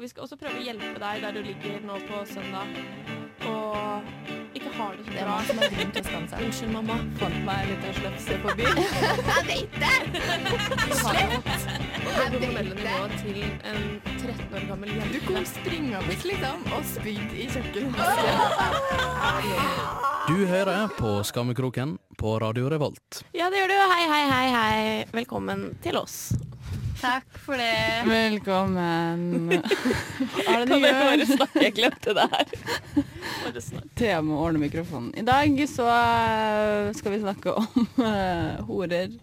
Og vi skal også prøve å hjelpe deg der du ligger nå på søndag og ikke har det så Det er bra. som har grunn til å skamme seg. Unnskyld, mamma. Fant meg litt av slefse på byen. Jeg vet det! Fått Jeg vet det. til en 13 år gammel jente. Du kom springende liksom og spydde i kjøkkenet. Du hører på Skammekroken på Radio Revolt. Ja, det gjør du. Hei, hei, hei, hei. Velkommen til oss. Takk for det. Velkommen. Er det Kan du dere bare snakke? Jeg glemte det her. Tema. Thea må ordne mikrofonen. I dag så eh, skal vi snakke om uh, horer.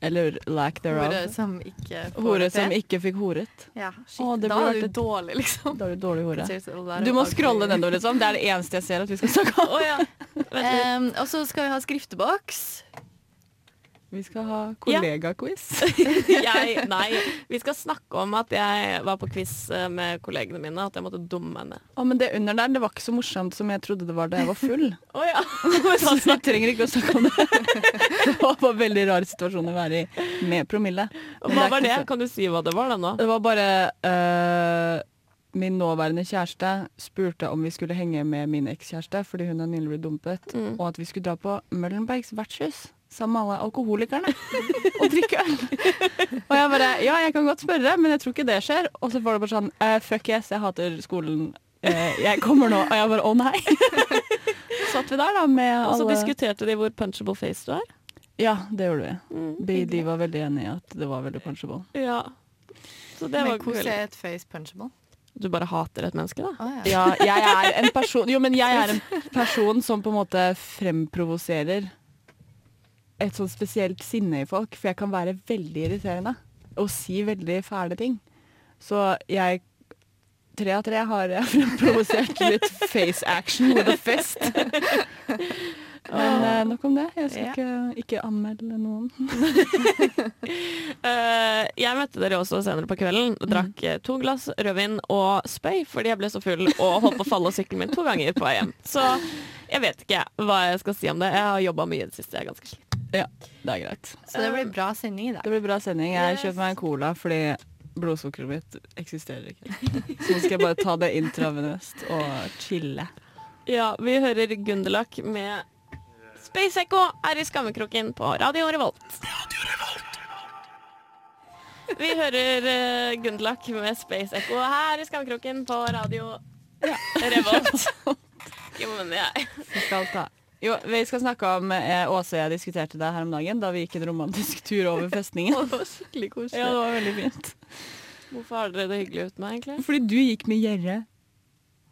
Eller lack thereof. Hore som ikke Hore som ikke fikk horet. Ja, shit. Å, da er du dårlig, liksom. Da er du dårlig hore. Du må scrolle nedover, liksom. Det er det eneste jeg ser at vi skal snakke om. oh, ja. um, og så skal vi ha skrifteboks. Vi skal ha kollegaquiz. Ja. nei, vi skal snakke om at jeg var på quiz eh, med kollegene mine. At jeg måtte dumme henne. Oh, men det under der, det var ikke så morsomt som jeg trodde det var da jeg var full. oh, ja. Så vi trenger ikke å snakke om det. Det var bare en veldig rar situasjon å være i med promille. Men Hva var det? Kan du si hva det var da nå? Det var bare uh, Min nåværende kjæreste spurte om vi skulle henge med min ekskjæreste fordi hun har nylig blitt dumpet, Mm. og at vi skulle dra på Møllenbergs vertshus sammen med alle alkoholikerne og drikke øl. Og jeg bare Ja, jeg kan godt spørre, men jeg tror ikke det skjer. Og så var det bare sånn uh, Fuck yes, jeg hater skolen. Uh, jeg kommer nå. Og jeg bare å nei. Satt vi der da med Og så alle diskuterte de hvor punchable face du er. Ja, det gjorde vi. Mm, De, de var veldig enige i at det var veldig punchable. Ja. Så det Men var hvordan er et face punchable? Du bare hater et menneske, da? Oh, ja. Ja, jeg er en person Jo, men jeg er en person som på en måte fremprovoserer et sånn spesielt sinne i folk, for jeg kan være veldig irriterende og si veldig fæle ting. Så jeg Tre av tre har jeg fremprovosert litt face action with a fest. Men uh, nok om det. Jeg skal ikke, ikke anmelde noen. uh, jeg møtte dere også senere på kvelden. Drakk eh, to glass rødvin og spøy fordi jeg ble så full og holdt på å falle av sykkelen min to ganger på vei hjem. Så jeg vet ikke hva jeg skal si om det. Jeg har jobba mye i det siste. Jeg er ganske sliten. Ja, det er greit. Så det blir bra sending i dag. Det blir bra sending. Jeg Yes. kjøper meg en cola fordi blodsukkeret mitt eksisterer ikke. Så nå skal jeg bare ta det intravenøst og chille. Ja, vi hører Gunderlach med Space Echo er i Skammekroken på Radio Revolt. Vi hører uh, Gunderlach med Space Echo her i Skammekroken på Radio Revolt. Jo, men jeg Vi skal ta. Jo, vi skal snakke om eh, Åse og jeg diskuterte det her om dagen da vi gikk en romantisk tur over festningen. Det var skikkelig koselig. Ja, det var veldig fint. Hvorfor har dere det hyggelig uten meg, egentlig? Fordi du gikk med gjerre.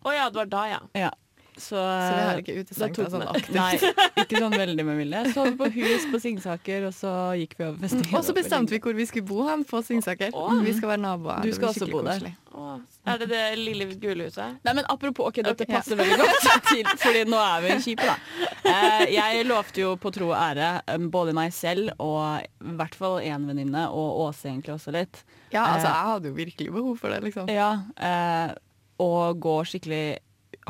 Å ja, det var da, ja. Ja. Så, Så vi har ikke da utestengt deg sånn aktivt. Nei, ikke sånn veldig med vilje. Sov på hus på Singsaker, og så gikk vi over festningen. Og så bestemte vi hvor vi skulle bo hen på Singsaker. Vi skal være naboer. Du skal også bo der. koselig. Å, er det det lille gule huset? Nei, men apropos, ok, dette okay, passer veldig godt til, fordi nå er vi kjipe, da. Eh, jeg lovte jo på tro og ære um, både meg selv og i hvert fall én venninne, og Åse egentlig også litt, Ja, altså, Eh. jeg hadde jo virkelig behov for det, liksom. ja, eh, og gå skikkelig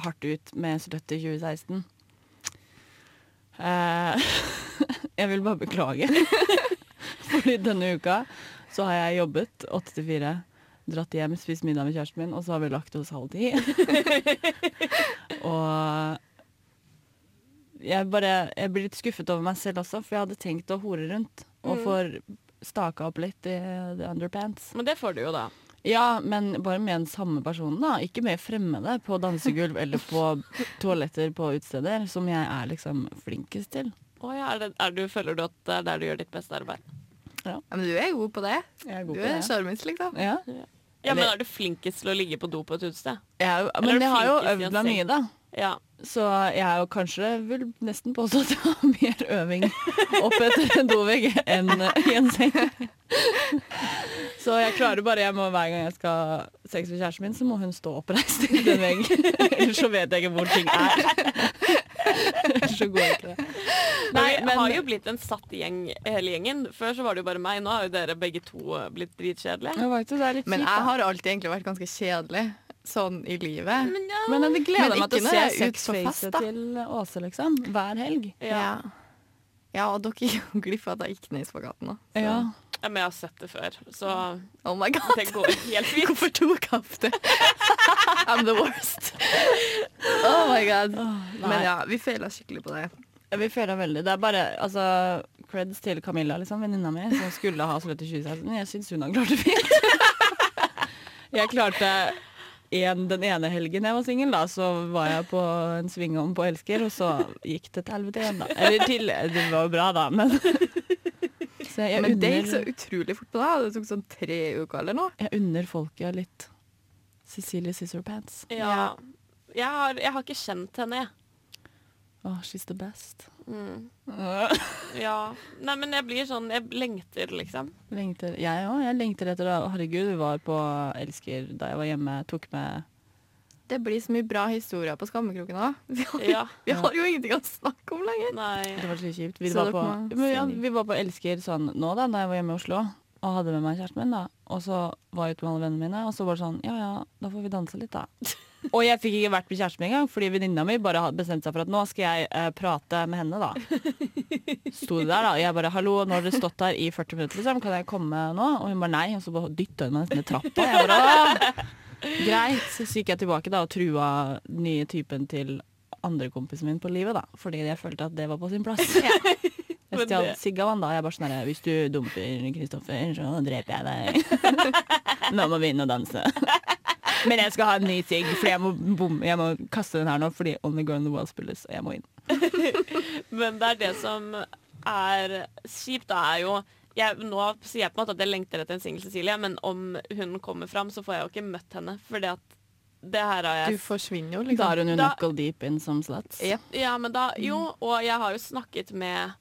hardt ut med Støtte 2016. Eh, jeg vil bare beklage. Fordi denne uka så har jeg jobbet åtte til fire, dratt hjem, spist middag med kjæresten min, og så har vi lagt oss halv ti. og jeg bare jeg blir litt skuffet over meg selv også, for jeg hadde tenkt å hore rundt. Og Mm. får staka opp litt i the underpants. Men det får du jo, da. Ja, men bare med den samme personen, da. Ikke med fremmede på dansegulv eller på toaletter på utesteder, som jeg er liksom flinkest til. Å ja, er det, er du, føler du at det er der du gjør ditt beste arbeid? Ja, men du er god på det. Jeg er Du god på er sjarmist, liksom. Ja. Ja, men er du flinkest til å ligge på do på et utested? Eller er men jeg har jo øvd meg mye, da. Ja. Så jeg er jo kanskje vil nesten påstå at jeg har mer øving opp etter en dovegg enn i en seng. Så jeg klarer bare jeg må, Hver gang jeg skal ha sex med kjæresten min, så må hun stå oppreist i den veggen. Ellers så vet jeg ikke hvor ting er. Ellers så går ikke det. Nei, men, vi men- har jo blitt en satt gjeng, hele gjengen. Før så var det jo bare meg. Nå har jo dere begge to blitt dritkjedelige. Jeg vet jo, det er litt Men kjipt, jeg har alltid egentlig vært ganske kjedelig sånn i livet. Men ja. Men det gleder Men meg til å se sexfacet til Åse, liksom. Hver helg. ja. Ja, og dere gikk jo glipp av at jeg gikk ned i spagaten. Så- Ja. Ja, Men jeg har sett det før, så Oh my god. det går helt fint. Hvorfor tok jeg opp det? I'm the worst. Oh my god. Oh, Men ja, vi feila skikkelig på det. Ja, vi feila veldig. Det er bare altså, creds til Camilla, liksom, venninna mi, som skulle ha Sløtt i 2016. Jeg syns hun har klart det fint. jeg klarte en, den ene helgen jeg var singel, da, så var jeg på en svingom på Elsker, og så gikk det til helvete igjen, da. Eller til Det var jo bra, da, men Så jeg Men det gikk så utrolig fort på deg. Det tok sånn tre uker eller noe. jeg unner folket litt Cecilie Scissorpants. Ja. Jeg har, jeg har ikke kjent henne, jeg. Oh, she's the best. Mm. Ja. Nei, men jeg blir sånn Jeg lengter, liksom. Lengter, jeg òg. Jeg lengter etter det. Herregud, vi var på Elsker da jeg var hjemme. Tok med Det blir så mye bra historier på Skammekroken òg. Vi, har- Ja. vi har jo ingenting å snakke om lenger. Nei. Det var så kjipt. Vi, Så var på, men, ja, vi var på Elsker sånn nå da da jeg var hjemme i Oslo, og hadde med meg kjæresten min. da Og så var jeg ute med alle vennene mine, og så var det sånn Ja ja, da får vi danse litt, da. og jeg fikk ikke vært med kjæresten min engang, fordi venninna mi bare hadde bestemt seg for at nå skal jeg eh, prate med henne, da. Sto det der, da. Og jeg bare hallo, nå har dere stått her i 40 minutter, liksom, kan jeg komme nå? Og hun bare nei, og så dytta hun meg nesten i trappa. Jeg bare! Greit. Så gikk jeg tilbake da og trua den nye typen til andre kompisen min på livet, da. Fordi jeg følte at det var på sin plass. Jeg stjal sigg av han da. Jeg bare sånn herre Hvis du dumper Kristoffer, så dreper jeg deg. Nå må vi inn og danse. Men jeg skal ha en ny ting, for jeg må, bom, jeg må kaste den her nå fordi Only Girl in the World spilles, og jeg må inn. Men det er det som er kjipt, da er jo jeg, Nå sier jeg på en måte at jeg lengter etter en singel Cecilie, men om hun kommer fram, så får jeg jo ikke møtt henne. Fordi at det her har Du forsvinner jo, liksom. Da er hun jo knuckle deep in some sluts. Yep. Ja, men da Jo, og jeg har jo snakket med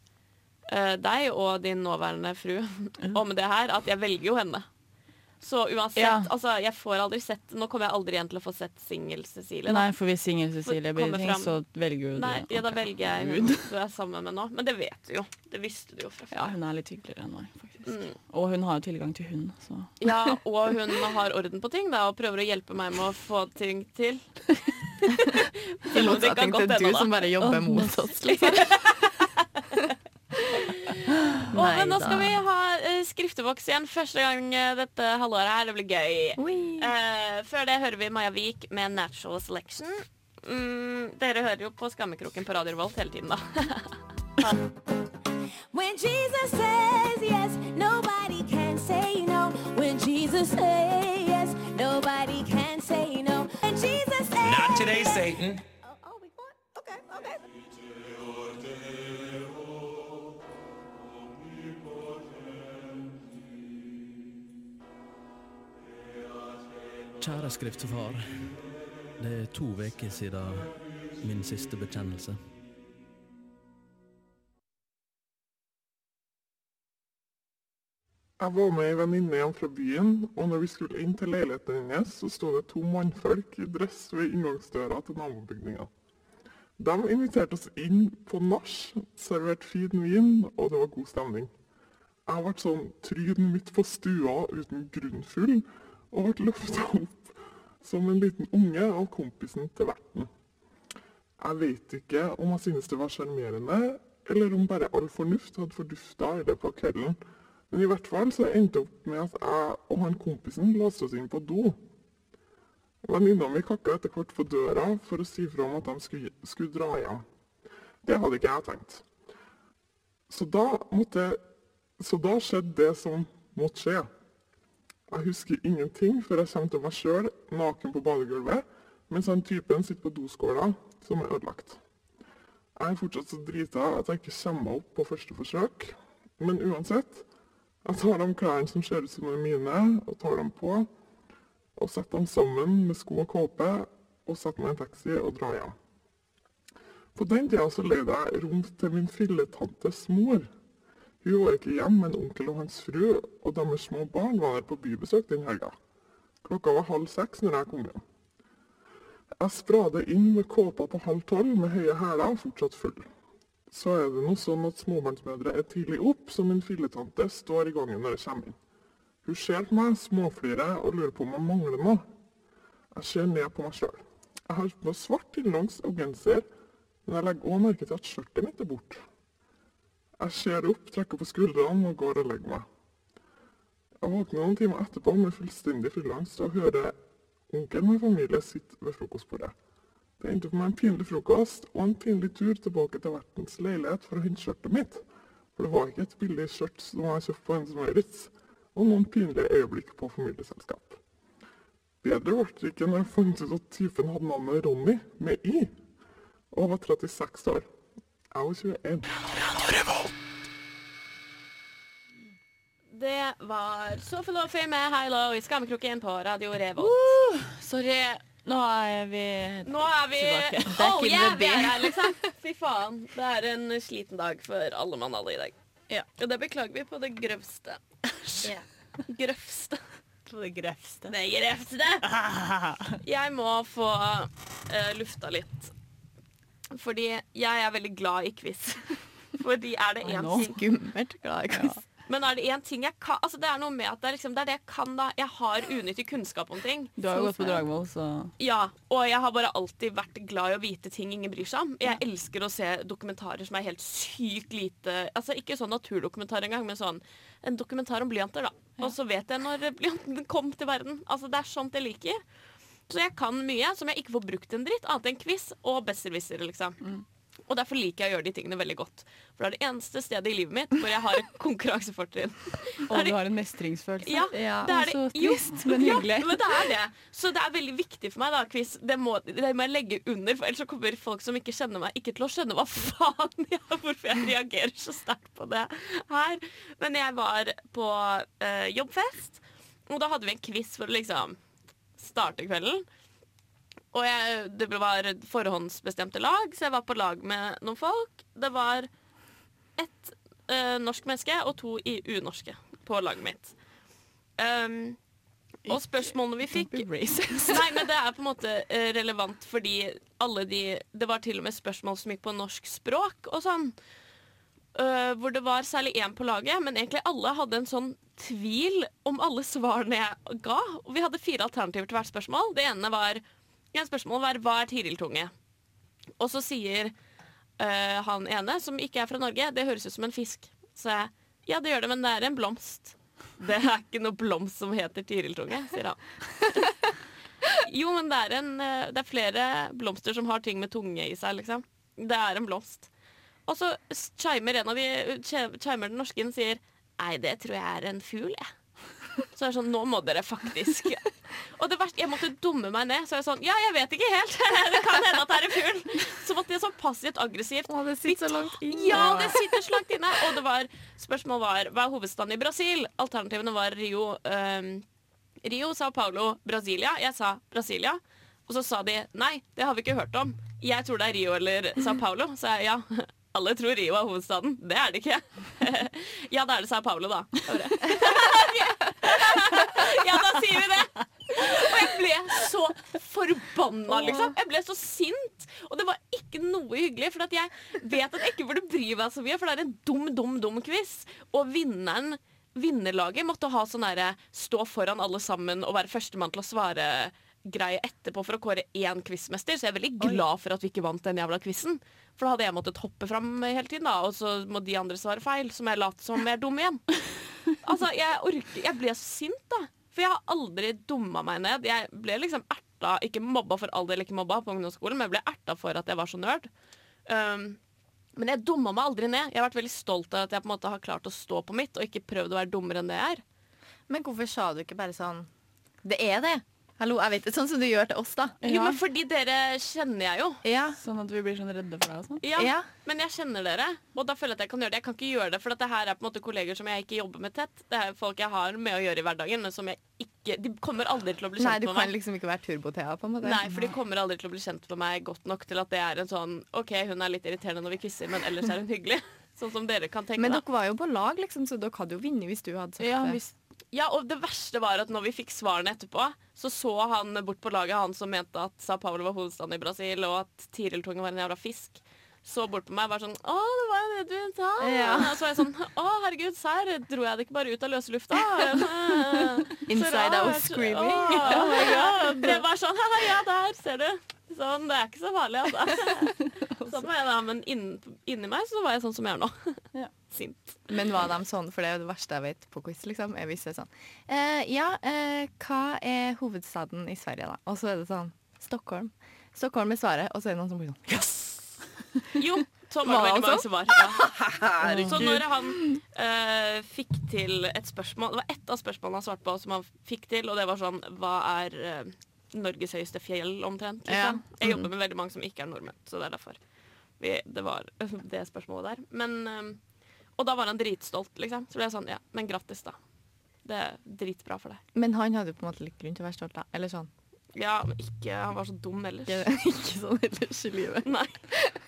uh, deg og din nåværende fru om det her, at jeg velger jo henne. Så uansett, Ja. altså jeg får aldri sett Nå kommer jeg aldri igjen til å få sett singel-Cecilie. Nei, for hvis singel-Cecilie blir ting, fram. så velger du Nei, det. ja, da velger jeg hun du er sammen med nå. Men det vet du jo. Det visste du jo fra Ja, hun er litt hyggeligere enn meg, faktisk. Mm. Og hun har jo tilgang til hund, så Ja, og hun har orden på ting da, og prøver å hjelpe meg med å få ting til. I motsetning til du ennå, da. som bare jobber oh, mot oss, liksom. Og, men nå skal vi ha uh, skrifteboks igjen første gang eh, dette halvåret her. Det blir gøy. Eh, før det hører vi Maja Vik med 'Natural Selection'. Mm, dere hører jo på Skammekroken på Radio Revolt hele tiden, da. When Jesus says yes, nobody can say no. When Jesus says yes, nobody can say no. When Jesus says Not today, Satan. Oh, oh, we want? Okay, okay. Kjære skriftefar. Det er to uker siden min siste bekjennelse. Jeg var med ei venninne hjem fra byen, og når vi skulle inn til leiligheten hennes, så sto det to mannfolk i dress ved inngangsdøra til nabobygninga. De inviterte oss inn på nach, serverte fin vin, og det var god stemning. Jeg ble sånn tryden mitt på stua uten grunn full, og ble løfta opp som en liten unge av kompisen til verten. Jeg vet ikke om jeg synes det var sjarmerende, eller om bare all fornuft hadde fordufta i løpet av kvelden. Men i hvert fall så endte det opp med at jeg og han kompisen låste oss inn på do. Venninna mi kakka etter hvert på døra for å si fra om at de skulle, skulle dra hjem. Det hadde ikke jeg tenkt. Så da, måtte, så da skjedde det som måtte skje. Jeg husker ingenting før jeg kommer til meg sjøl naken på badegulvet, mens han typen sitter på doskåla som er ødelagt. Jeg er fortsatt så drita at jeg ikke kommer meg opp på første forsøk, men uansett, jeg tar de klærne som ser ut som er mine, og tar dem på, og setter dem sammen med sko og kåpe, og setter meg i en taxi og drar hjem. På den tida så leide jeg rom til min filletantes mor. Hun var ikke hjemme, men onkel og hans fru og deres små barn var på bybesøk den helga. Klokka var halv seks når jeg kom hjem. Jeg sprada inn med kåpa på halv tolv med høye hæler og fortsatt full. Så er det nå sånn at småbarnsmødre er tidlig opp, så min filletante står i gangen når jeg kommer inn. Hun ser på meg, småflirer og lurer på om jeg mangler noe. Jeg ser ned på meg sjøl. Jeg har på meg svart tillangs og genser, men jeg legger òg merke til at skjørtet mitt er borte. Jeg ser opp, trekker på skuldrene og går og legger meg. Jeg våkner noen timer etterpå med fullstendig frilangst og hører onkelen med familie sitte ved frokostbordet. Det endte opp med en pinlig frokost og en pinlig tur tilbake til vertens leilighet for å hente skjørtet mitt. For det var ikke et billig skjørt som jeg kjøpte på Hennes Maurits, og noen pinlige øyeblikk på familieselskap. Bedre ble det ikke når jeg fant ut at typen hadde navnet Ronny, med i, og var 36 år. Var 21. Det var Sophie Lofi med Low i Skammekroken på Radio Revolt. Sorry, nå er vi Nå er vi Tilbake. Back Oh yeah, vi er her, liksom. Fy faen. Det er en sliten dag for alle mann alle i dag. Ja. Og det beklager vi på det grøvste. Grøvste. på det grøvste. Det grøvste. Jeg må få uh, lufta litt. Fordi jeg er veldig glad i quiz. Fordi er det én ting Skummelt glad i quiz. Men er det én ting jeg kan Altså Det er noe med at det er, liksom, det er det jeg kan, da. Jeg har unyttig kunnskap om ting. Du har jo gått på Dragvoll, så Ja, og jeg har bare alltid vært glad i å vite ting ingen bryr seg om. Jeg elsker å se dokumentarer som er helt sykt lite Altså Ikke sånn naturdokumentar engang, men sånn en dokumentar om blyanter, da. Og så vet jeg når blyanten kom til verden. Altså Det er sånt jeg liker. Så jeg kan mye som jeg ikke får brukt en dritt, annet enn quiz og besserwissere, liksom. Og derfor liker jeg å gjøre de tingene veldig godt. For det er det eneste stedet i livet mitt hvor jeg har et konkurransefortrinn. Og du har en mestringsfølelse. Ja, Ja. det er det. Trist, men hyggelig. Ja, men det er det. Så det er veldig viktig for meg, da, quiz. Det må, det må jeg legge under, for ellers kommer folk som ikke kjenner meg, ikke til å skjønne hva faen jeg, hvorfor jeg reagerer så sterkt på det her. Men jeg var på øh, jobbfest, og da hadde vi en quiz for å liksom starte kvelden. Og jeg, det var forhåndsbestemte lag, så jeg var på lag med noen folk. Det var ett uh, norsk menneske og to i unorske på laget mitt. Um, og spørsmålene vi fikk. Nei, men det er på en måte eh, relevant fordi alle de Det var til og med spørsmål som gikk på norsk språk og sånn. Eh, hvor det var særlig én på laget, men egentlig alle hadde en sånn tvil om alle svarene jeg ga. Og vi hadde fire alternativer til hvert spørsmål. Det ene var en spørsmål var hva er tiriltunge? Og så sier uh, han ene, som ikke er fra Norge, det høres ut som en fisk. Så jeg ja, det gjør det, men det er en blomst. Det er ikke noe blomst som heter tiriltunge, sier han. Jo, men det er, en, eh, det er flere blomster som har ting med tunge i seg, liksom. Det er en blomst. Og så chimer en av de chimer den norske inn og sier Nei, det tror jeg er en fugl, jeg. Så er det sånn, nå må dere faktisk Og det verste, jeg måtte dumme meg ned. Så er jeg sånn, ja, jeg vet ikke helt. Det kan hende at det er en fugl. Så måtte jeg sånn passivt aggressivt Å, det sitter så langt inne. ja, det sitter så langt inne. Og det var, spørsmålet var hva er hovedstaden i Brasil? Alternativene var Rio, um, Rio, Sao Paulo, Brasilia. Jeg sa Brasilia. Og så sa de nei, det har vi ikke hørt om. Jeg tror det er Rio eller Sao Paulo. Så jeg ja. Alle tror Rio er hovedstaden. Det er det ikke. ja, da er det Sao Paulo, da. Ja, da sier vi det. Og jeg ble så forbanna, liksom. Jeg ble så sint. Og det var ikke noe hyggelig, for at jeg vet at jeg ikke burde bry meg så mye, for det er en dum, dum, dum quiz. Og vinneren Vinnerlaget måtte ha sånn derre stå foran alle sammen og være førstemann til å svare greie etterpå for å kåre én quizmester, så jeg er veldig glad for at vi ikke vant den jævla quizen. For da hadde jeg måttet hoppe fram hele tiden, da, og så må de andre svare feil, Som jeg late som jeg er dum igjen. Altså, jeg orker Jeg ble så sint, da. For jeg har aldri dumma meg ned. Jeg ble liksom erta, ikke mobba for all del ikke mobba på ungdomsskolen, men jeg ble erta for at jeg var så nerd. Um, men jeg dumma meg aldri ned. Jeg har vært veldig stolt av at jeg på en måte har klart å stå på mitt, og ikke prøvd å være dummere enn det jeg er. Men hvorfor sa du ikke bare sånn Det er det. Hallo, jeg vet det. Sånn som du gjør til oss, da. Jo, men fordi dere kjenner jeg jo. Ja. Sånn at vi blir sånn redde for deg og sånn. Ja, Ja. Men jeg kjenner dere, og da føler jeg at jeg kan gjøre det. Jeg kan ikke gjøre det, for at det her er på en måte kolleger som jeg ikke jobber med tett. Det er folk jeg har med å gjøre i hverdagen, men som jeg ikke De kommer aldri til å bli Nei, kjent du med kan meg. liksom ikke være turbo-Thea, på en måte. Nei, for de kommer aldri til å bli kjent med meg godt nok til at det er en sånn OK, hun er litt irriterende når vi kysser, men ellers er hun hyggelig. Sånn som dere kan tenke. Men dere var jo på lag, liksom, så dere hadde jo vunnet hvis du hadde sagt Ja, det. hvis, Ja, og det verste var at når vi fikk svarene etterpå, så så han bort på laget, han som mente at Sao Paulo var hovedstaden i Brasil, og at Tiriltunge var en jævla fisk. Så bort på meg og var sånn Å, det var jo det du sa. Ja. Og så var jeg sånn Å, herregud, serr, dro jeg det ikke bare ut av løse lufta? Inside out screaming. Å, oh my God. Det var sånn ja, der ser du. Sånn, det er ikke så farlig, altså. Samme jeg da, men inn- inni meg så var jeg sånn som jeg er nå. Ja. Sint. Men var de sånn, for det er jo det verste jeg vet på quiz, liksom. Det er sånn eh, Ja, eh, hva er hovedstaden i Sverige, da? Og så er det sånn Stockholm. Stockholm er svaret, og så er det noen som blir sånn Yes! Jo, sånn var det veldig mange som var. Ja. Så når han eh, fikk til et spørsmål Det var ett av spørsmålene han svarte på som han fikk til, og det var sånn Hva er eh, Norges høyeste fjell, omtrent? Liksom. Ja. Jeg jobber med veldig mange som ikke er nordmenn, så det er derfor vi, det var det spørsmålet der. Men, eh, og da var han dritstolt, liksom. Så ble jeg sånn Ja, men grattis, da. Det er dritbra for deg. Men han hadde jo på en måte litt grunn til å være stolt, da. Eller sånn. Ja, men ikke Han var så dum ellers. Ikke, ikke sånn ellers i livet. Nei.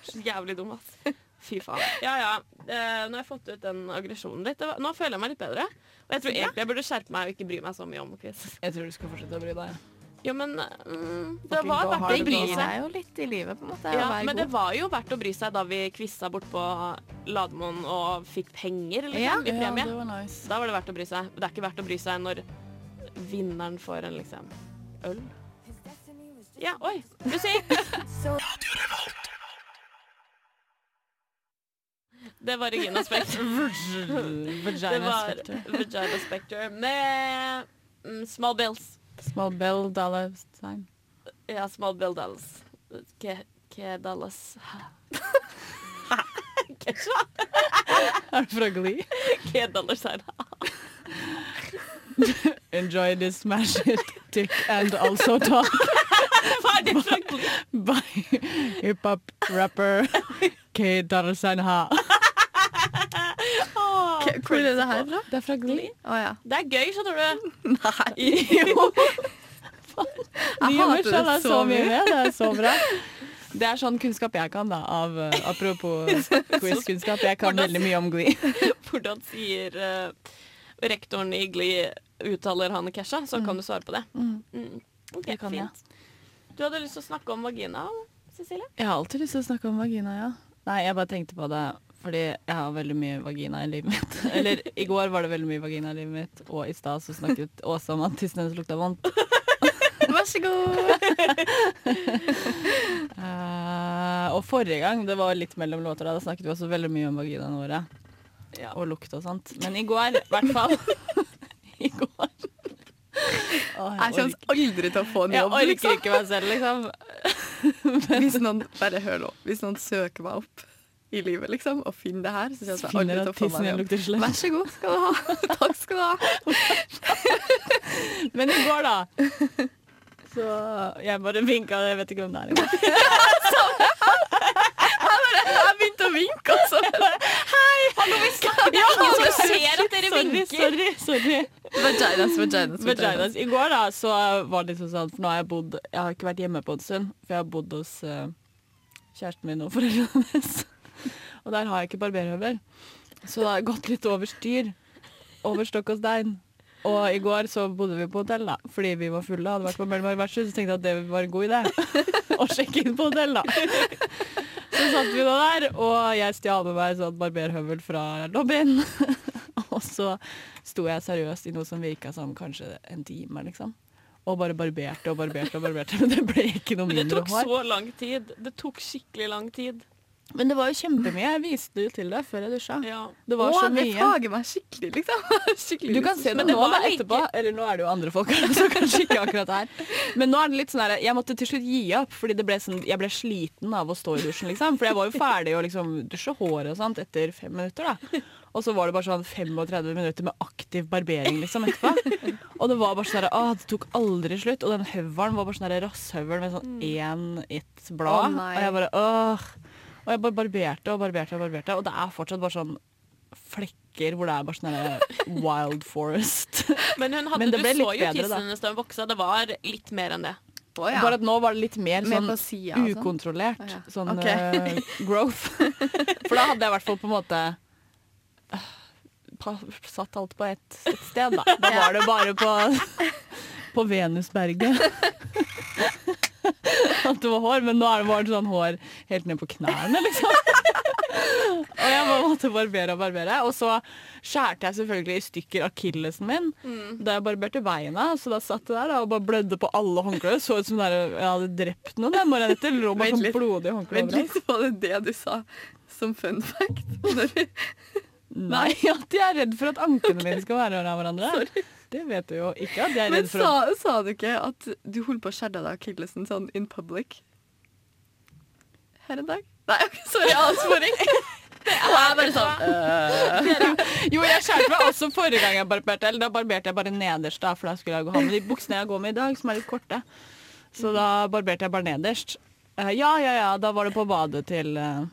Så jævlig dum, ass. Fy faen. Ja ja. Eh, nå har jeg fått ut den aggresjonen litt. Nå føler jeg meg litt bedre. Og jeg tror egentlig jeg burde skjerpe meg og ikke bry meg så mye om Chris. Jeg tror du skal fortsette å bry deg. Jo, men mm, det var verdt å bry seg. deg jo litt i livet, på en måte. Ja, men men det var jo verdt å bry seg da vi quiza bort på Lademoen og fikk penger liksom, Ja. i premie. det var nice. Da var det verdt å bry seg. Det er ikke verdt å bry seg når vinneren får en liksom øl. Ja, oi! Musikk! Det var Regina Spekter. Det Vagina var Vagina Spectre med mm, Small Bills. Small bell dollar sign. Ja, Small Bill Dallas. Ke, ke Dallas Kesha? Er det fra Glee? Ke Dallas her. Enjoy this smash it, dick and also talk Hva er det fra Glee? by hip-hop rapper K. Dollar Hvor er det her fra? Det er fra Glee. Oh, ja. Det er gøy, skjønner du. Nei. Jo. Jeg hater det så mye med. Det er så bra. Det er sånn kunnskap jeg kan, da. Av, uh, apropos quiz-kunnskap. Jeg kan Hvordan- veldig mye om Glee. Hvordan sier uh, rektoren i Glee uttaler han Kesha, så kan du svare på det. Mm. Okay, Det kan jeg. fint. Du hadde lyst til å snakke om vagina, Cecilie? Jeg har alltid lyst til å snakke om vagina, ja. Nei, jeg bare tenkte på det fordi jeg har veldig mye vagina i livet mitt. Eller i går var det veldig mye vagina i livet mitt, og i stad så snakket Åsa om at tissen hennes lukta vondt. Vær så god. uh, og forrige gang, det var litt mellom låter, da da snakket vi også veldig mye om vaginaene våre. Ja. Og lukt og sånt. Men i går, i hvert fall I går Oh, Jeg kommer aldri til å få en jobb. jeg orker liksom. ikke meg selv, liksom. Hvis noen, bare hør nå. Hvis noen søker meg opp i livet, liksom, og finner det her, så jeg aldri at til å få tissen meg slem. Vær så god skal du ha. Takk skal du ha. Men i går, da. Så jeg bare vinka, jeg vet ikke hvem det er. Jeg begynte å vinke, altså. Det er ingen som ser at dere vinker. sorry, sorry. Vaginas, vaginas, Vaginas. I går da, så var det liksom sånn, for nå har jeg bodd, jeg har ikke vært hjemme på en stund, for jeg har bodd hos uh, kjæresten min og foreldrene hennes. Og der har jeg ikke barberhøvel. Så det har gått litt over styr. Over stokk og stein. Og i går så bodde vi på hotell, da, fordi vi var fulle og hadde vært på Møllemar vertshus. Så tenkte jeg at det var en god idé å sjekke inn på hotell, da. Så satt vi nå der, og jeg stjal med meg sånn barberhøvel fra lobbyen. Og så sto jeg seriøst i noe som virka som kanskje en time, liksom. Og bare barberte og barberte og barberte, men det ble ikke noe mindre hår. det tok så lang tid. Det tok skikkelig lang tid. Men det var jo kjempemye. Jeg viste det jo til deg før jeg dusja. Ja. Det var Åh, så det mye. plager meg skikkelig, liksom. Skikkelig Du kan se det, det nå var da, like- etterpå. Eller nå er det jo andre folk som kanskje ikke akkurat her. Men nå er det litt sånn her Jeg måtte til slutt gi opp, fordi det ble sånn, jeg ble sliten av å stå i dusjen, liksom. For jeg var jo ferdig å liksom dusje håret og sånt etter fem minutter, da. Og så var det bare sånn 35 minutter med aktiv barbering liksom etterpå. Og det var bare sånn åh, det tok aldri slutt. Og den høvelen var bare sånn rasshøvel med sånn én ett blad. Oh, og jeg bare åh. Og jeg bare barberte og barberte og barberte. Og det er fortsatt bare sånn flekker hvor det er bare sånn wild forest. Men hun hadde, Men det ble du så jo bedre, da. tissen hennes da hun voksa. Det var litt mer enn det. Oh, ja. Bare at nå var det litt mer sånn og sånn. ukontrollert oh, ja. sånn okay. uh, growth. For da hadde jeg i hvert fall på en måte eh, satt alt på ett et sted, da. Da var det bare på, på Venusberget. At det var hår, men nå er det bare sånn hår helt ned på knærne, liksom. Og jeg bare måtte barbere og barbere. Og så skjærte jeg selvfølgelig i stykker akillesen min da jeg barberte beina. Så da satt jeg der da, og bare blødde på alle håndklær. Så ut som der, jeg hadde drept noen Jeg morgenen etter. Lå bare sånn blodig håndklær Vent litt, var det det du sa som fun fact? Nei, at jeg er redd for at ankene mine skal være av hverandre. Det vet du jo ikke at jeg er Men redd for. sa, sa du ikke at du holdt på å skjære deg akillesen sånn in public? Her en dag? Nei, sorry, avsporing. Det er bare sånn Jo, jeg skjærte meg også forrige gang jeg barberte. Eller da barberte jeg bare nederst, da, for da skulle jeg ha med de buksene jeg går med i dag, som er litt korte. Så da barberte jeg bare nederst. Uh, ja, ja, ja, da var det på badet til uh,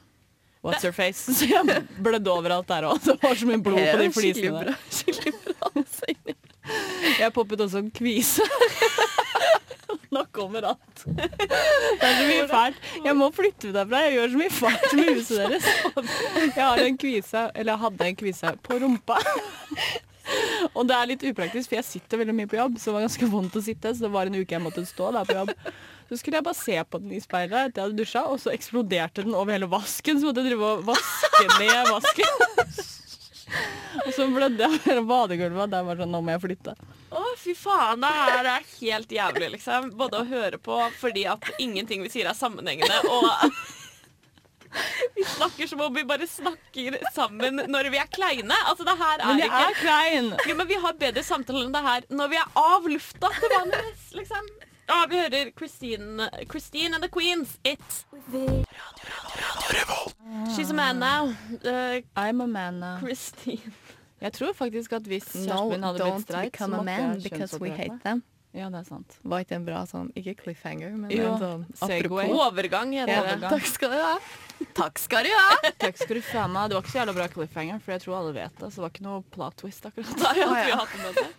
What's Her Face. Så jeg blødde overalt der òg. Det var så mye blod på de flisene der. bra. Skikkelig bra. Jeg poppet også en kvise. Nå kommer alt. Det er så mye fælt. Jeg må flytte ut derfra. Jeg gjør så mye fælt med huset deres. Jeg har en kvise, eller jeg hadde en kvise på rumpa. Og det er litt upraktisk, for jeg sitter veldig mye på jobb, så det var ganske vondt å sitte. Så det var en uke jeg måtte stå der på jobb. Så skulle jeg bare se på den i speilet etter jeg hadde dusja, og så eksploderte den over hele vasken. Så måtte jeg drive og vaske ned vasken. Og så blødde jeg over badegulvet, og der var sånn, nå må jeg flytte. Å, fy faen, det her er helt jævlig, liksom. Både å høre på fordi at ingenting vi sier er sammenhengende, og vi snakker som om vi bare snakker sammen når vi er kleine. Altså, det her er Men jeg ikke er klein. Ja, men Vi har bedre samtaler enn det her når vi er av lufta til vanligvis, liksom. Ja, vi hører Christine, Christine and the Queens, It. She's a man now. Uh, I'm a man now. Christine. Jeg tror faktisk at hvis No, kjæresten min hadde blitt streit, så become a måtte man jeg because we kjønnsoperert hate meg. them. Ja, det er sant. Var ikke en bra sånn, ikke cliffhanger, men Jo, en sånn apropos. Overgang heter det. Takk skal du ha. Takk skal du ha. Takk skal du faen meg. Det var ikke så jævla bra cliffhanger, for jeg tror alle vet det. Så det var ikke noe plot twist akkurat. der. Ah, ja.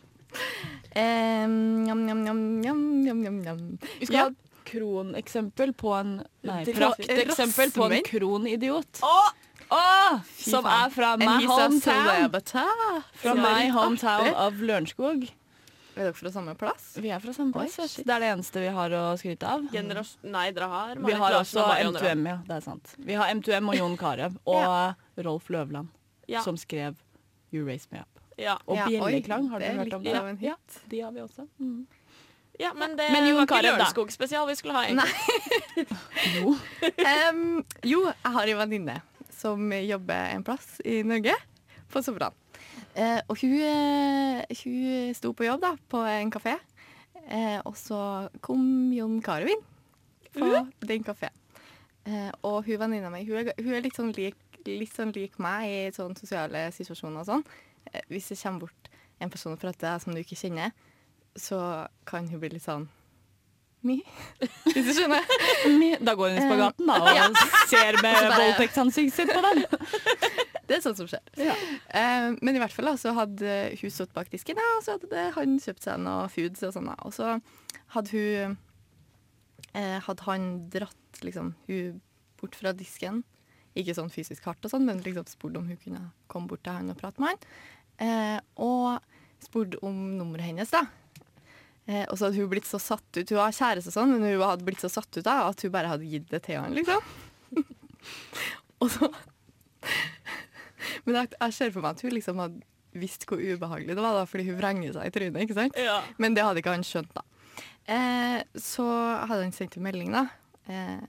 Um, jam, jam, jam, jam, jam, jam. Vi skal Ja. ha kroneksempel på en Nei, prakteksempel på en kronidiot. Åh! Oh, som faen. er fra my hometown. Fra my hometown av Lørenskog. Er dere fra samme plass? Vi er fra samme plass. Oi, det er det eneste vi har å skryte av. Generas Nei, dere har Vi har også og Marion Ravn. M2M, ja. Det er sant. Vi har M2M og Jon Carew og Rolf Løvland, Ja. som skrev You Raise Me Up. Ja. Og Ja, Bjelleklang, har det dere er hørt om litt det? Ja, hit. de har vi også. Mm. Ja, men det Men var ikke. Lørenskog-spesial vi skulle ha. egentlig. Jo. um, jo, jeg har en venninne som jobber en plass i Norge, på Sopran. Uh, og hun, uh, hun sto på jobb da, på en kafé, uh, og så kom Jon Carew på den kafeen. Eh, og hun venninna mi hun, er- hun er litt sånn lik, litt sånn lik meg i sånne sosiale situasjoner og sånn. Eh, hvis det kommer bort en person og prater som du ikke kjenner, så kan hun bli litt sånn Mi. Hvis du skjønner? Da går hun i spagaten da, og ser med voldtektsansiktet sitt på den. Det er sånt som skjer. Eh, men i hvert fall da, så hadde hun stått bak disken, ja, og så hadde han kjøpt seg noe foods og sånn. Og så hadde hun uh, Hadde han dratt liksom hun bort fra disken, ikke sånn fysisk hardt og sånn, men liksom spurt om hun kunne komme bort til han og prate med han. Uh, og spurt om nummeret hennes, da. Eh, og så hadde hun blitt så satt ut Hun var kjæreste og sånn, men hun hadde blitt så satt ut da, at hun bare hadde gitt det til han, liksom. og så Men jeg, jeg ser for meg at hun liksom hadde visst hvor ubehagelig det var, da, fordi hun vrenger seg i trynet. ikke sant? Ja. Men det hadde ikke han skjønt, da. Eh, så hadde han sendt en melding, da. Eh,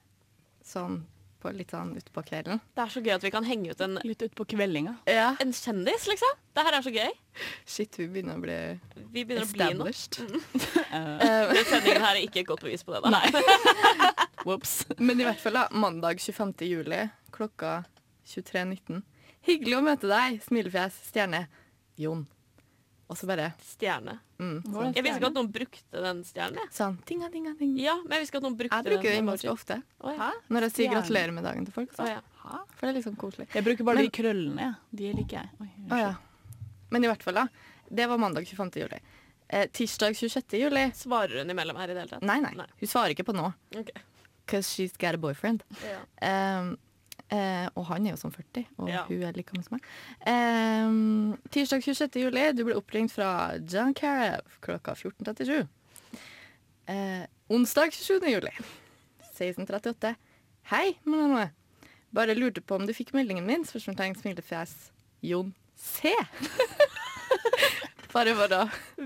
sånn på litt sånn utpå kvelden. Det er så gøy at vi kan henge ut en, Litt utpå kveldinga. Ja. en kjendis, liksom. Det her er så gøy. Shit, vi begynner å bli Vi begynner å bli noe. established. Eh, sendingen her er ikke et godt bevis på det. da. Nei. Whoops. men i hvert fall da, mandag 25. juli klokka 23.19. Hyggelig å møte deg, smilefjes, stjerne. Jon. Og så bare Stjerne. mm. Jeg visste ikke at noen brukte den stjernen. sånn tinga, tinga, tinga. Ja, men jeg visste ikke at noen brukte Jeg bruker den den. ganske ofte. Oh, ja. Når jeg sier Stjerne. gratulerer med dagen til folk. Så. ja. For det er sånn koselig. Jeg bruker bare Men- de krøllene. De liker jeg. Oi, oh, ja. Men i hvert fall, da. Det var mandag 25. juli. Eh, tirsdag 26. juli Svarer hun imellom her i det hele tatt? Nei, nei. Hun svarer ikke på nå. Okay. Cause she's got a boyfriend. Ja. Um, eh, og han er jo som 40, og Ja. hun er like gammel som meg. Eh, tirsdag 26. juli, du ble oppringt fra John Carew klokka 14.37. Eh, onsdag 27. juli, 16.38. Hei, Melanie. Bare lurte på om du fikk meldingen min. Spørsmålstegn, smilefjes. Jon C. Bare for å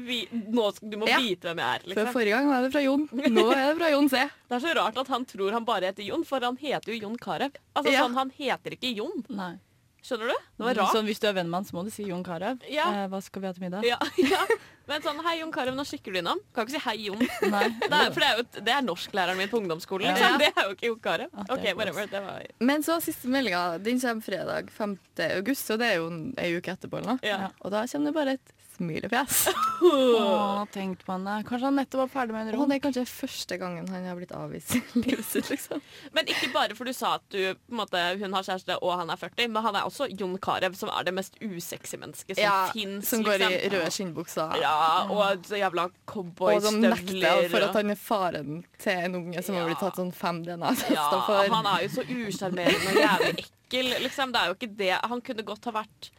Vi, nå, du må Ja. vite hvem jeg er. Liksom. Før forrige gang var det fra Jon. Nå er det fra Jon C. Det er så rart at han tror han bare heter Jon, for han heter jo Jon Carew. Altså, Ja. sånn, han heter ikke Jon. Nei. Skjønner du? Det var rart. Sånn, hvis du er venn med han, så må du si Jon Carew. Ja. Eh, hva skal vi ha til middag? Ja, ja. Men sånn, hei Jon Carew, nå skikker du innom. Kan ikke si hei Jon. Det Nei. er, for det er jo det er norsklæreren min på ungdomsskolen, Ja. liksom. Det er jo ikke Jon Carew. Ja, det OK, whatever. Det var Men så siste meldinga. Den kommer fredag 5. august, så det er jo ei uke etterpå. eller noe. ja. Og da kommer det bare et smilefjes. Å, tenk på henne. Kanskje han nettopp var ferdig med en Og rom. det er kanskje første gangen han har blitt avvist i livet sitt, liksom. Men ikke bare for du sa at du, på en måte, hun har kjæreste og han er 40, men han er også Jon Carew, som er det mest usexy mennesket som Ja, fins. Som går i liksom. røde skinnbukser. Ja, og så jævla Og som nekter cowboystøvler. for at han er faren til en unge som har blitt tatt sånn fem DNA-tester ja, for. Han er jo så usjarmerende og jævlig ekkel. Liksom. Det er jo ikke det. Han kunne godt ha vært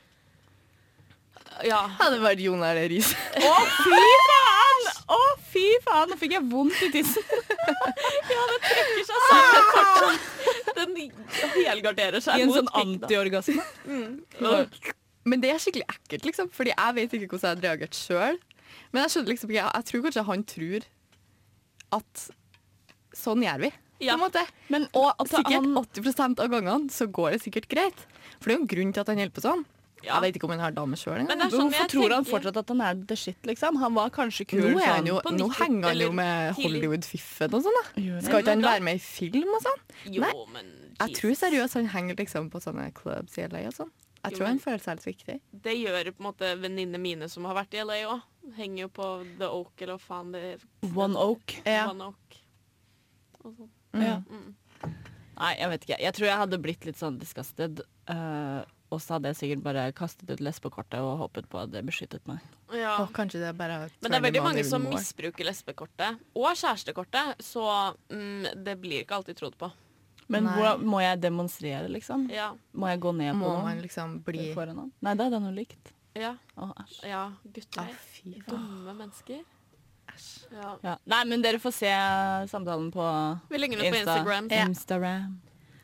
Ja. Hadde vært Jon Arne Riise. Å, fy faen! Å, fy faen! Nå fikk jeg vondt i tissen. ja, det trekker seg sammen fortsatt. Den helgarderer seg I en sånn antiorgasme. Mm. Men det er skikkelig ekkelt, liksom. Fordi jeg vet ikke hvordan jeg hadde reagert sjøl. Men jeg skjønner liksom ikke, jeg tror kanskje han tror at sånn gjør vi. Ja. Men Og sikkert 80% av gangene så går det sikkert greit. For det er jo en grunn til at han holder på sånn. Ja. Jeg vet ikke om han har dame sjøl engang. sånn Hvorfor tror tror han fortsatt at han er the shit, liksom? Han var kanskje kul Nå, er han sånn jo, nå henger han jo med. Hollywood-fiffen og sånn, da. Skal ikke han være med i film og sånn? Jo, Nei. men Jeg tror seriøst han henger liksom på sånne clubs i LA og sånn. Jeg Jo, tror han føler seg litt viktig. Det gjør på en måte venninnene mine som har vært i LA òg. Henger jo på The Oak, eller hva faen det er. One Oak. Ja. One Oak. Og sånn. Ja. Mm. Nei, jeg vet ikke. Jeg tror jeg hadde blitt litt sånn disgusted. eh, og så hadde jeg sikkert bare kastet ut lesbekortet og håpet på at det beskyttet meg. Ja. Oh, kanskje det er bare Men det er veldig mange som misbruker lesbekortet og kjærestekortet, så mm, det blir ikke alltid trodd på. Men hvordan, må jeg demonstrere, liksom? Ja. Må jeg gå ned på Må noe? man liksom bli Foran han? Nei, da er det noe likt. Ja. Å, æsj. ja. Gutter. fy. Dumme mennesker. Ja. Ja. Nei, men dere får se samtalen på Vi ligger den på Insta. Instagram. Ja. Instagram.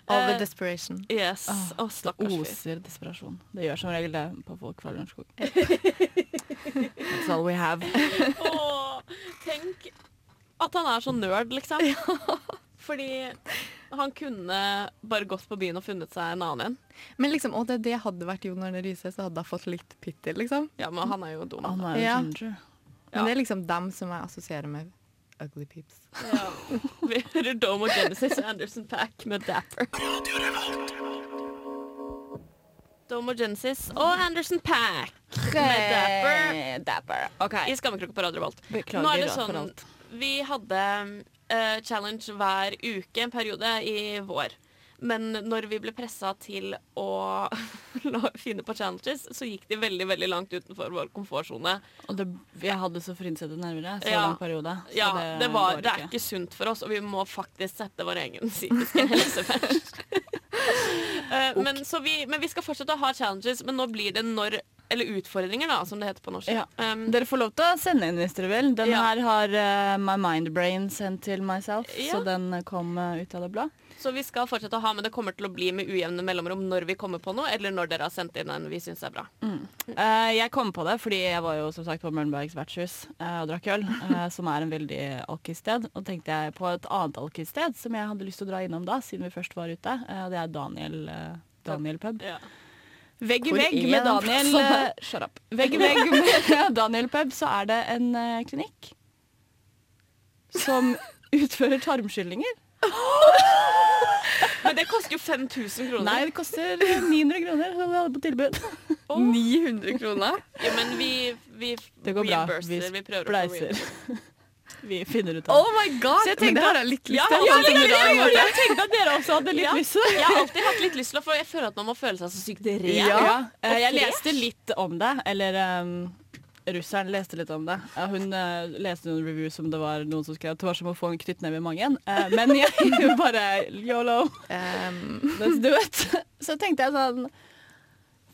All the Eh, desperation. Yes. Oh, det stakkars fyr. oser desperasjon. Det gjør som regel det på folk fra Lørenskog. That's all we have. oh, tenk at han er så nerd, liksom. Fordi han kunne bare gått på byen og funnet seg en annen en. Men liksom, og det, det hadde vært Jon Arne Riise, så hadde jeg fått litt pity, liksom. Ja, men han er jo dum. Han er jo Ja. ginger. Men det er liksom dem som jeg assosierer med ugly peeps. Ja. Vi hører Dome og Genesis og Anderson Pack med Dapper. Dome og Genesis og Anderson Pack med Dapper Dapper. OK. i Skammekroken på Radio Revolt. Nå er det sånn. Vi hadde uh, challenge hver uke en periode i vår. Men når vi ble pressa til å finne på challenges, så gikk de veldig veldig langt utenfor vår komfortsone. Og det, jeg hadde så frynsete nerver så Ja. lang periode. Så Ja, det, det, var, det er ikke sunt for oss, og vi må faktisk sette vår egen psykiske helse først. Eh, men, så vi, men vi skal fortsette å ha challenges, men nå blir det når Eller utfordringer, da, som det heter på norsk. Ja. Um, Dere får lov til å sende inn hvis dere vil. Den Ja. her har uh, My Mind Brain sendt til myself, så den kom uh, ut av det blå. Så vi skal fortsette å ha, men det kommer til å bli med ujevne mellomrom når vi kommer på noe, eller når dere har sendt inn en vi syns er bra. Eh, jeg kom på det fordi jeg var jo som sagt på Mørnbergs vertshus uh, og drakk øl, uh, som er en veldig alkissted. Og tenkte jeg på et annet alkissted som jeg hadde lyst til å dra innom da, siden vi først var ute. Det er Daniel, Daniel pub. Ja. Vegg i vegg med Daniel Shut up. Vegg i vegg med Daniel pub så er det en klinikk som utfører tarmskyllinger. Men det koster jo 5000 kroner. Nei, det koster 900 kroner, som vi hadde på tilbud. 900 kroner? Jo, men vi, vi Det går bra. Vi Vi spleiser. Vi finner ut av Oh my god! Så jeg Men tenkte det har jeg litt lyst Ja, til. ja, som ja, i ja, dag, ja, Marte. Jeg tenkte at dere også hadde litt Ja. lyst til det. Jeg har alltid hatt litt lyst til det, for jeg føler at man må føle seg så sykt ren. Ja. Ja. Eh, Jeg leste litt om det, eller um, russeren leste litt om det. Hun uh, leste noen reviews som det var noen som skrev at det var som å få en knyttneve i magen. Uh, men jeg bare yolo, Um, let's do it. Så tenkte jeg sånn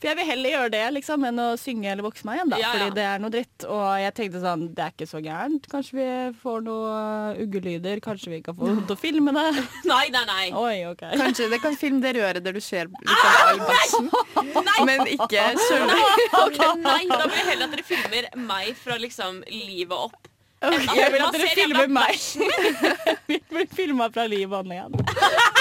For jeg vil heller gjøre det liksom, enn å synge eller vokse meg igjen, da. Ja, ja. Fordi det er noe dritt. Og jeg tenkte sånn, det er ikke så gærent. Kanskje vi får noe uggelyder. Kanskje vi kan få noen til å filme det. Nei, nei, nei. Oi, okay. Kanskje det kan filme det røret der du ser liksom all bæsjen, men ikke sjøl. okay, nei, da vil jeg heller at dere filmer meg fra liksom livet opp. Jeg vil at dere filmer meg. Vi blir filma fra livet og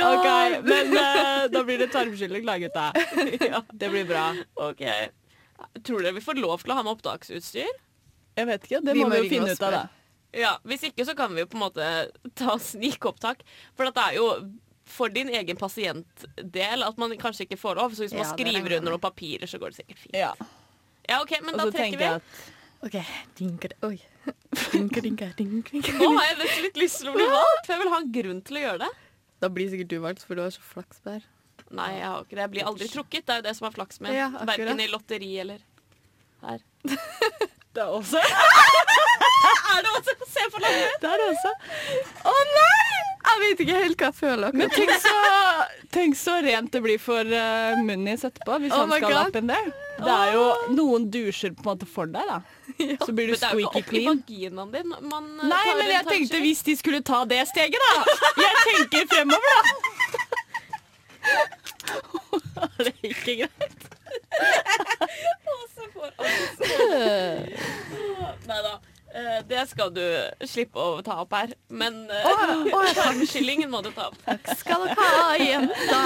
igjen. Okay, men uh, da blir det tarmskylling, da, gutta. Det blir bra. Ok. Tror dere vi får lov til å ha med opptaksutstyr? Jeg vet ikke, det Vi må vi jo finne ut av, da. Ja, Hvis ikke så kan vi jo på en måte ta snikopptak. For det er jo for din egen pasientdel at man kanskje ikke får lov. Så hvis Ja, man skriver under noen papirer, så går det sikkert fint. Ja. Ja, ok, Men da trekker vi. at OK. Dinker, oi. Dinker, dinker, dinker. Nå har jeg litt lyst til å bli valgt, for jeg vil ha en grunn til å gjøre det. Da blir sikkert du valgt, for du har så flaks der. Nei, jeg har ikke det. Jeg blir aldri trukket. Det er jo det som er flaks med. Ja, akkurat. Verken i lotteri eller her. det er også Er det også? Se på landet! Det er det også. Å nei! Jeg vet ikke helt hva jeg føler. Men akkurat. tenk så, tenk så rent det blir for uh, Munnis etterpå, hvis Oh han skal God. inn in there. Det er jo noen dusjer på en måte for deg, da. Så blir du squeaky clean. Men det er jo ikke opp i clean. vaginaen din man eh, Nei, men en jeg tenkte hvis de skulle ta det steget, da. Jeg tenker fremover, da. Er det ikke greit? Nei da. Eh, Det skal du slippe å ta opp her. Men uh, må du ta opp. Takk Skal dere ha, jenta?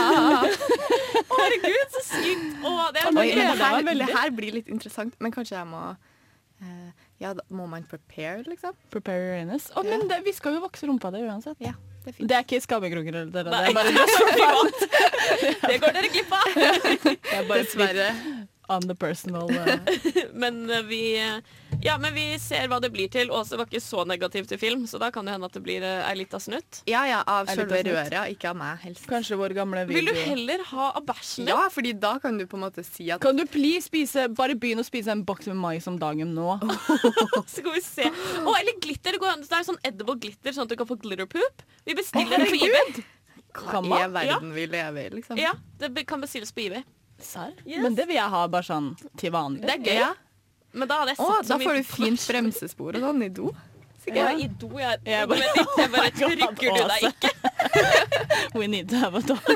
Herregud, så sykt! Å, det er Oi, men det, her, det her blir litt interessant, men kanskje jeg må eh, Ja, da må man prepare, liksom? Prepare your anus. Å, men det, vi skal jo vokse rumpa di uansett. Ja, det er fint. Det er ikke skammekroker eller det. Det er bare, det er. Det går dere glipp av. det er bare Dessverre. On the personal uh, Men eh, vi Ja, men vi ser hva det blir til. Åse var ikke så negativ til film, så da kan det hende at det blir ei lita snutt. Ja, ja, av selve av ikke av meg, helst. Kanskje vår gamle Vil du heller ha av bæsjen din? Ja, fordi da kan du på en måte si at Kan du please spise Bare begynn å spise en boks med mais om dagen nå. Så skal vi se. Å, eller glitter. Det går an. Det er sånn edible glitter, sånn at du kan få glitter poop. Vi bestiller det på eBay. hva er verden verden vi lever i, liksom. Ja, det kan bestilles på eBay. Serr? Yes. Men det vil jeg ha bare sånn til vanlig. Det er gøy. Ja. Men da hadde jeg satt sett så da mye får du fint bremsespor og sånn i do. Ja, i do, jeg. Jeg bare- jeg jeg bare trykker du deg ikke. We need to have a dog.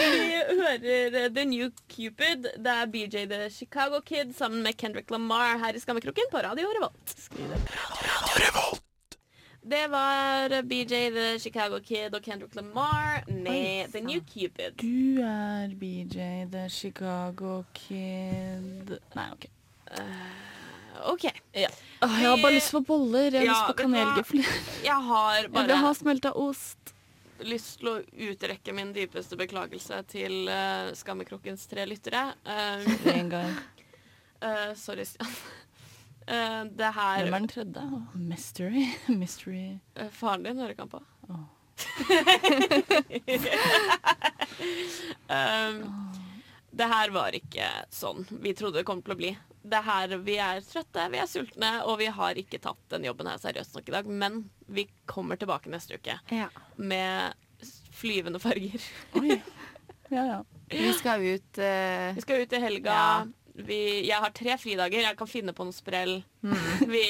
Vi hører eh, The New Cupid. Det er BJ The Chicago Kid sammen med Kendrick Lamar her i Skammekroken på Radio Revolt. Radio Revolt. Det var BJ The Chicago Kid og Kendrick Lamar med The New Cupid. Du er BJ the Chicago Kid Nei, OK. OK. Åh, jeg har bare lyst på boller. Jeg har Ja, lyst på du. Jeg har bare Jeg vil ha smelta ost. lyst til å utrekke min dypeste beklagelse til uh, Skammekrokkens tre lyttere. Uh, sorry, Stian. Eh, det her Hvem er den tredje? Mystery. Mystery. Uh, Faren din hører ikke han på. Oh. um, det her var ikke sånn vi trodde det kom til å bli. Det her, Vi er trøtte, vi er sultne, og vi har ikke tatt den jobben her seriøst nok i dag. Men vi kommer tilbake neste uke Ja. med flyvende farger. Oi. Ja, ja. Vi skal ut uh... Vi skal ut i helga. Ja. Vi, jeg har tre fridager. Jeg kan finne på noe sprell. Vi,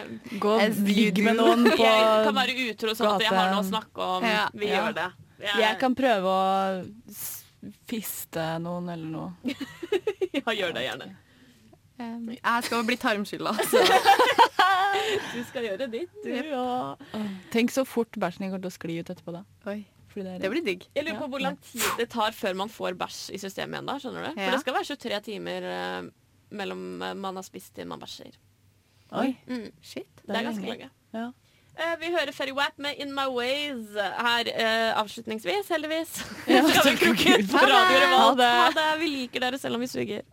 Gå og ligg med noen på jeg kan være utro sånn at jeg har noe å snakke om. Ja. Vi Ja. gjør det. Jeg kan prøve å fiste noen eller noe. Ja, gjør det gjerne. Um, Jeg skal bli tarmskylla, så Du skal gjøre ditt. Du. Ja. Tenk så fort bæsjen din kommer til å skli ut etterpå, da. Oi. Fordi det er Det blir digg. Jeg lurer på hvor lang tid det tar før man får bæsj i systemet igjen. da, skjønner du? Ja. For det skal være 23 timer uh, mellom eh, man har spist til man bæsjer. Oi. Mm. Shit. Det er ganske lenge. Ja. Uh, vi hører Ferry Wap med In My Ways her uh, avslutningsvis, heldigvis. Ja, Skal vi takk ut på Radio Ha Revolt? det. Ha det. Vi liker dere selv om vi suger.